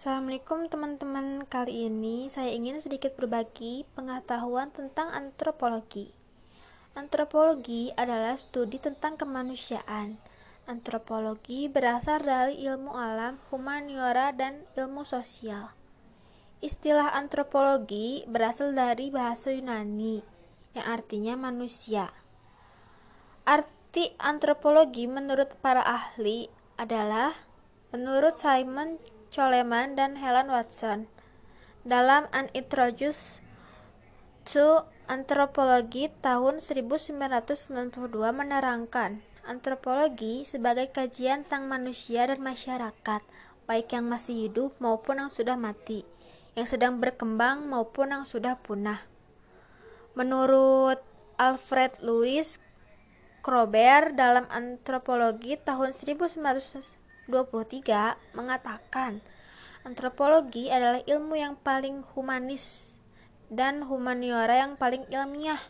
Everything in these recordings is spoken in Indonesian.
Assalamualaikum teman-teman. Kali ini saya ingin sedikit berbagi pengetahuan tentang antropologi. Antropologi adalah studi tentang kemanusiaan. Antropologi berasal dari ilmu alam, humaniora, dan ilmu sosial. Istilah antropologi berasal dari bahasa Yunani yang artinya manusia. Arti antropologi menurut para ahli adalah menurut Simon Coleman dan Helen Watson dalam An Introduction to Anthropology tahun 1992 menerangkan antropologi sebagai kajian tentang manusia dan masyarakat, baik yang masih hidup maupun yang sudah mati, yang sedang berkembang maupun yang sudah punah. Menurut Alfred Louis Kroeber dalam Antropologi tahun 1900 23 mengatakan antropologi adalah ilmu yang paling humanis dan humaniora yang paling ilmiah.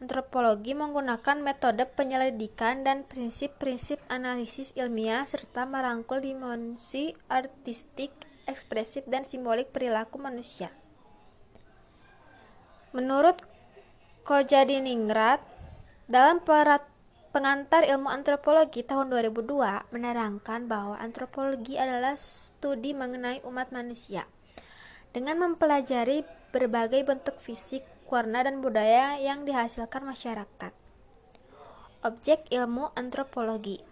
Antropologi menggunakan metode penyelidikan dan prinsip-prinsip analisis ilmiah serta merangkul dimensi artistik, ekspresif, dan simbolik perilaku manusia. Menurut Kojadiningrat, dalam perat Pengantar ilmu antropologi tahun 2002 menerangkan bahwa antropologi adalah studi mengenai umat manusia. Dengan mempelajari berbagai bentuk fisik, warna, dan budaya yang dihasilkan masyarakat. Objek ilmu antropologi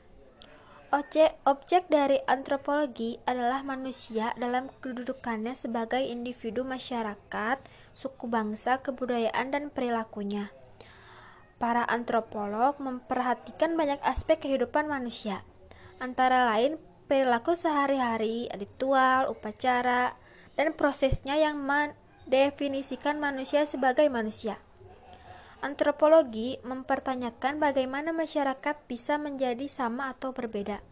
Objek, objek dari antropologi adalah manusia dalam kedudukannya sebagai individu masyarakat, suku bangsa, kebudayaan, dan perilakunya. Para antropolog memperhatikan banyak aspek kehidupan manusia, antara lain perilaku sehari-hari, ritual, upacara, dan prosesnya yang mendefinisikan manusia sebagai manusia. Antropologi mempertanyakan bagaimana masyarakat bisa menjadi sama atau berbeda.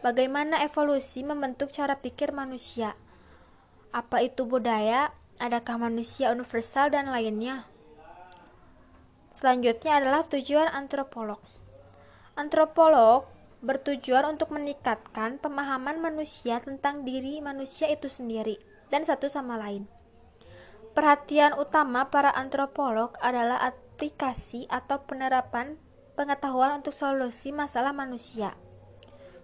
Bagaimana evolusi membentuk cara pikir manusia? Apa itu budaya? Adakah manusia universal dan lainnya? Selanjutnya adalah tujuan antropolog. Antropolog bertujuan untuk meningkatkan pemahaman manusia tentang diri manusia itu sendiri dan satu sama lain. Perhatian utama para antropolog adalah aplikasi atau penerapan pengetahuan untuk solusi masalah manusia.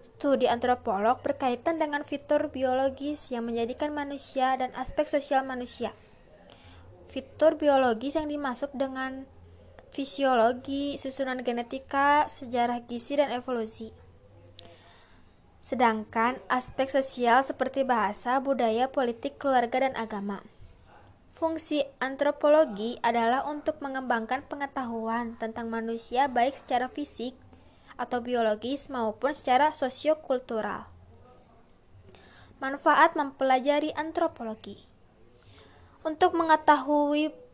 Studi antropolog berkaitan dengan fitur biologis yang menjadikan manusia dan aspek sosial manusia. Fitur biologis yang dimasuk dengan fisiologi, susunan genetika, sejarah gizi, dan evolusi. Sedangkan aspek sosial seperti bahasa, budaya, politik, keluarga, dan agama. Fungsi antropologi adalah untuk mengembangkan pengetahuan tentang manusia baik secara fisik atau biologis maupun secara sosiokultural. Manfaat mempelajari antropologi. Untuk mengetahui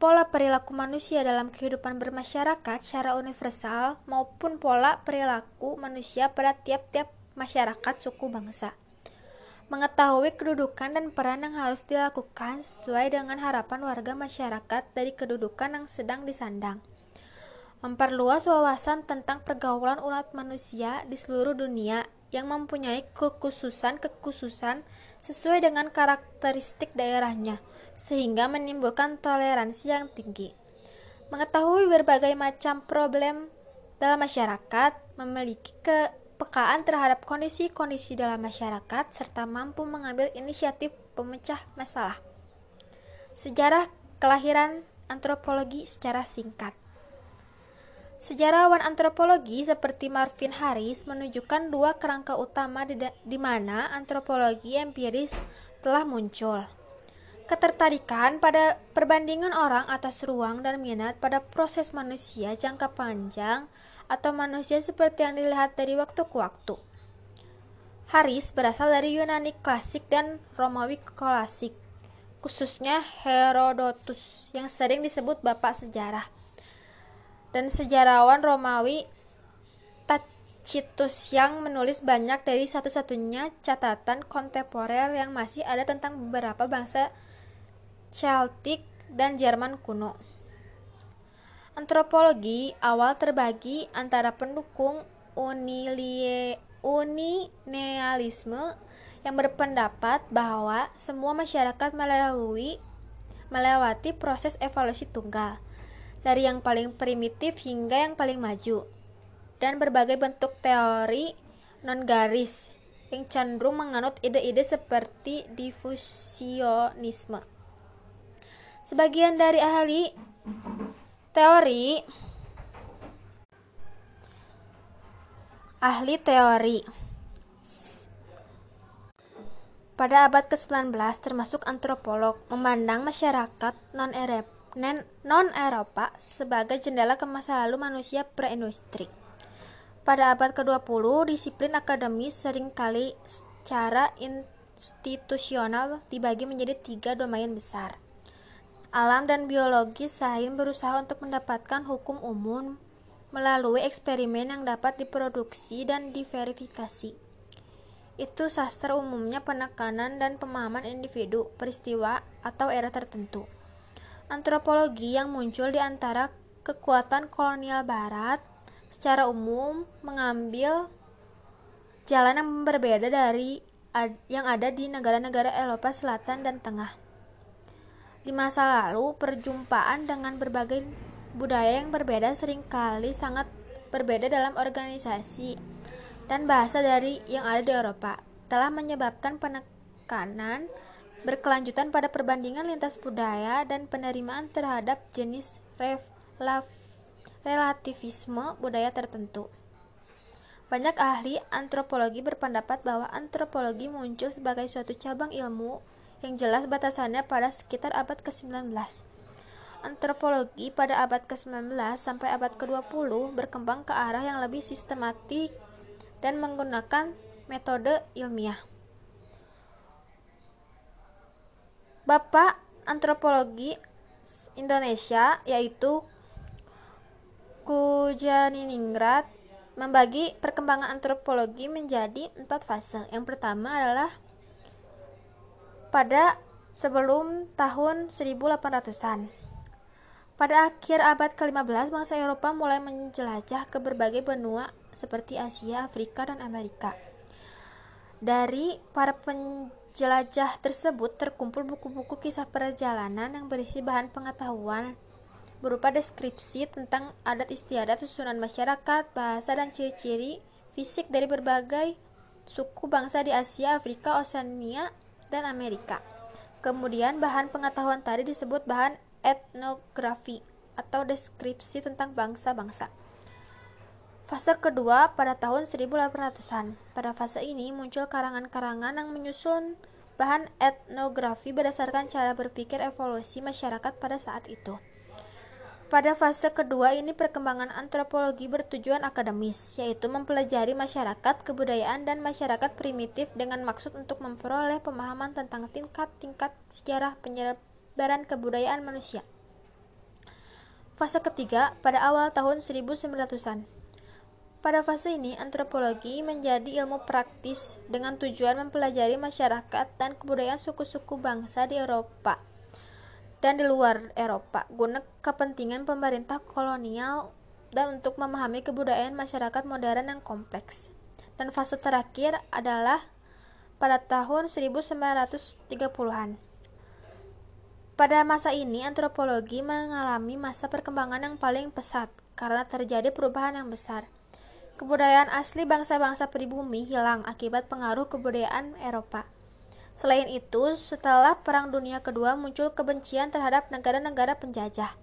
pola perilaku manusia dalam kehidupan bermasyarakat secara universal maupun pola perilaku manusia pada tiap-tiap masyarakat suku bangsa. Mengetahui kedudukan dan peran yang harus dilakukan sesuai dengan harapan warga masyarakat dari kedudukan yang sedang disandang. Memperluas wawasan tentang pergaulan umat manusia di seluruh dunia yang mempunyai kekhususan-kekhususan sesuai dengan karakteristik daerahnya sehingga menimbulkan toleransi yang tinggi. Mengetahui berbagai macam problem dalam masyarakat, memiliki kepekaan terhadap kondisi-kondisi dalam masyarakat, serta mampu mengambil inisiatif pemecah masalah. Sejarah kelahiran antropologi secara singkat. Sejarawan antropologi seperti Marvin Harris menunjukkan dua kerangka utama di, mana antropologi empiris telah muncul ketertarikan pada perbandingan orang atas ruang dan minat pada proses manusia jangka panjang atau manusia seperti yang dilihat dari waktu ke waktu. Haris berasal dari Yunani klasik dan Romawi klasik, khususnya Herodotus yang sering disebut bapak sejarah. Dan sejarawan Romawi Tacitus yang menulis banyak dari satu-satunya catatan kontemporer yang masih ada tentang beberapa bangsa Celtic, dan Jerman kuno. Antropologi awal terbagi antara pendukung unilie, uninealisme yang berpendapat bahwa semua masyarakat melalui melewati proses evolusi tunggal, dari yang paling primitif hingga yang paling maju, dan berbagai bentuk teori non-garis yang cenderung menganut ide-ide seperti difusionisme. Sebagian dari ahli teori ahli teori pada abad ke-19 termasuk antropolog memandang masyarakat non-Eropa sebagai jendela ke masa lalu manusia pre-industri. Pada abad ke-20, disiplin akademis sering kali secara institusional dibagi menjadi tiga domain besar. Alam dan biologi sains berusaha untuk mendapatkan hukum umum melalui eksperimen yang dapat diproduksi dan diverifikasi itu sastra umumnya penekanan dan pemahaman individu, peristiwa, atau era tertentu. Antropologi yang muncul di antara kekuatan kolonial barat secara umum mengambil jalan yang berbeda dari yang ada di negara-negara Eropa Selatan dan Tengah. Di masa lalu, perjumpaan dengan berbagai budaya yang berbeda sering kali sangat berbeda dalam organisasi dan bahasa dari yang ada di Eropa telah menyebabkan penekanan berkelanjutan pada perbandingan lintas budaya dan penerimaan terhadap jenis relativisme budaya tertentu. Banyak ahli antropologi berpendapat bahwa antropologi muncul sebagai suatu cabang ilmu yang jelas batasannya pada sekitar abad ke-19. Antropologi pada abad ke-19 sampai abad ke-20 berkembang ke arah yang lebih sistematik dan menggunakan metode ilmiah. Bapak Antropologi Indonesia yaitu Kujaniningrat membagi perkembangan antropologi menjadi empat fase. Yang pertama adalah pada sebelum tahun 1800-an. Pada akhir abad ke-15, bangsa Eropa mulai menjelajah ke berbagai benua seperti Asia, Afrika, dan Amerika. Dari para penjelajah tersebut terkumpul buku-buku kisah perjalanan yang berisi bahan pengetahuan berupa deskripsi tentang adat istiadat susunan masyarakat, bahasa, dan ciri-ciri fisik dari berbagai suku bangsa di Asia, Afrika, Oseania, dan Amerika. Kemudian bahan pengetahuan tadi disebut bahan etnografi atau deskripsi tentang bangsa-bangsa. Fase kedua pada tahun 1800-an. Pada fase ini muncul karangan-karangan yang menyusun bahan etnografi berdasarkan cara berpikir evolusi masyarakat pada saat itu. Pada fase kedua ini perkembangan antropologi bertujuan akademis, yaitu mempelajari masyarakat, kebudayaan, dan masyarakat primitif dengan maksud untuk memperoleh pemahaman tentang tingkat-tingkat sejarah penyebaran kebudayaan manusia. Fase ketiga pada awal tahun 1900-an. Pada fase ini, antropologi menjadi ilmu praktis dengan tujuan mempelajari masyarakat dan kebudayaan suku-suku bangsa di Eropa dan di luar Eropa guna kepentingan pemerintah kolonial dan untuk memahami kebudayaan masyarakat modern yang kompleks. Dan fase terakhir adalah pada tahun 1930-an. Pada masa ini, antropologi mengalami masa perkembangan yang paling pesat karena terjadi perubahan yang besar Kebudayaan asli bangsa-bangsa pribumi hilang akibat pengaruh kebudayaan Eropa. Selain itu, setelah Perang Dunia Kedua muncul kebencian terhadap negara-negara penjajah.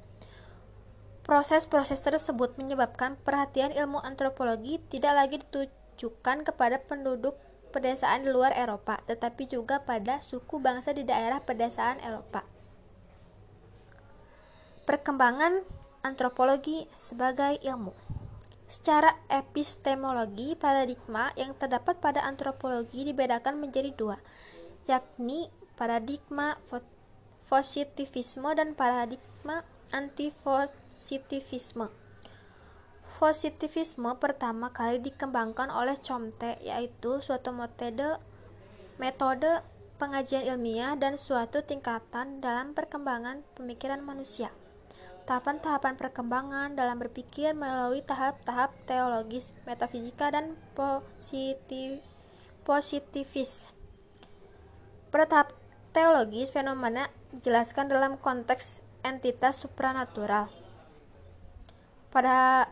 Proses-proses tersebut menyebabkan perhatian ilmu antropologi tidak lagi ditujukan kepada penduduk pedesaan di luar Eropa, tetapi juga pada suku bangsa di daerah pedesaan Eropa. Perkembangan antropologi sebagai ilmu Secara epistemologi, paradigma yang terdapat pada antropologi dibedakan menjadi dua, yakni paradigma positivisme dan paradigma antipositivisme. Positivisme pertama kali dikembangkan oleh Comte, yaitu suatu metode metode pengajian ilmiah dan suatu tingkatan dalam perkembangan pemikiran manusia tahapan-tahapan perkembangan dalam berpikir melalui tahap-tahap teologis, metafisika, dan positif, positivis. Pada tahap teologis, fenomena dijelaskan dalam konteks entitas supranatural. Pada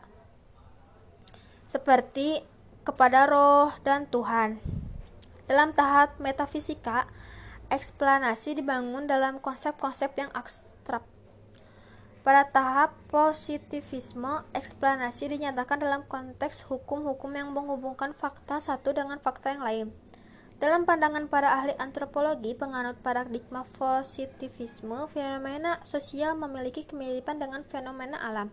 seperti kepada roh dan Tuhan. Dalam tahap metafisika, eksplanasi dibangun dalam konsep-konsep yang abstrak. Pada tahap positivisme, eksplanasi dinyatakan dalam konteks hukum-hukum yang menghubungkan fakta satu dengan fakta yang lain. Dalam pandangan para ahli antropologi penganut paradigma positivisme, fenomena sosial memiliki kemiripan dengan fenomena alam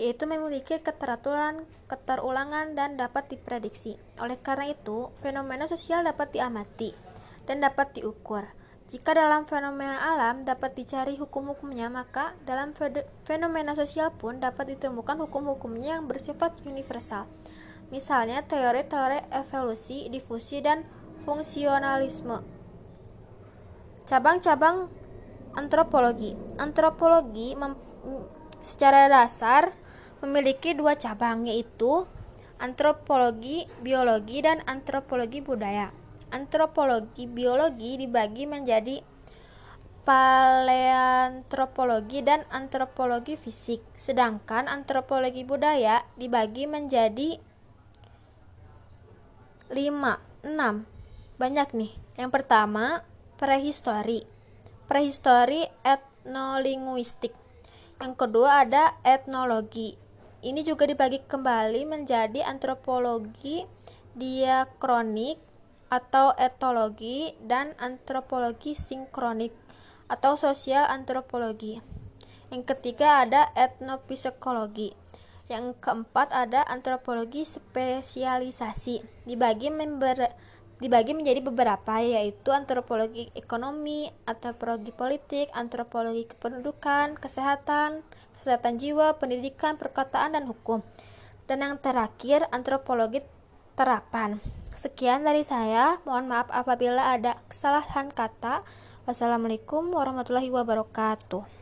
yaitu memiliki keteraturan, keterulangan, dan dapat diprediksi. Oleh karena itu, fenomena sosial dapat diamati dan dapat diukur. Jika dalam fenomena alam dapat dicari hukum-hukumnya, maka dalam fenomena sosial pun dapat ditemukan hukum-hukumnya yang bersifat universal. Misalnya teori-teori evolusi, difusi, dan fungsionalisme. Cabang-cabang antropologi. Antropologi secara dasar memiliki dua cabang yaitu antropologi biologi dan antropologi budaya. Antropologi biologi dibagi menjadi paleantropologi dan antropologi fisik, sedangkan antropologi budaya dibagi menjadi 5, 6. Banyak nih. Yang pertama, prehistori. Prehistori etnolinguistik. Yang kedua ada etnologi. Ini juga dibagi kembali menjadi antropologi diakronik atau etologi dan antropologi sinkronik atau sosial antropologi. Yang ketiga ada etnopsikologi. Yang keempat ada antropologi spesialisasi. Dibagi member dibagi menjadi beberapa yaitu antropologi ekonomi, antropologi politik, antropologi kependudukan, kesehatan, kesehatan jiwa, pendidikan, perkataan dan hukum. Dan yang terakhir antropologi terapan. Sekian dari saya. Mohon maaf apabila ada kesalahan kata. Wassalamualaikum warahmatullahi wabarakatuh.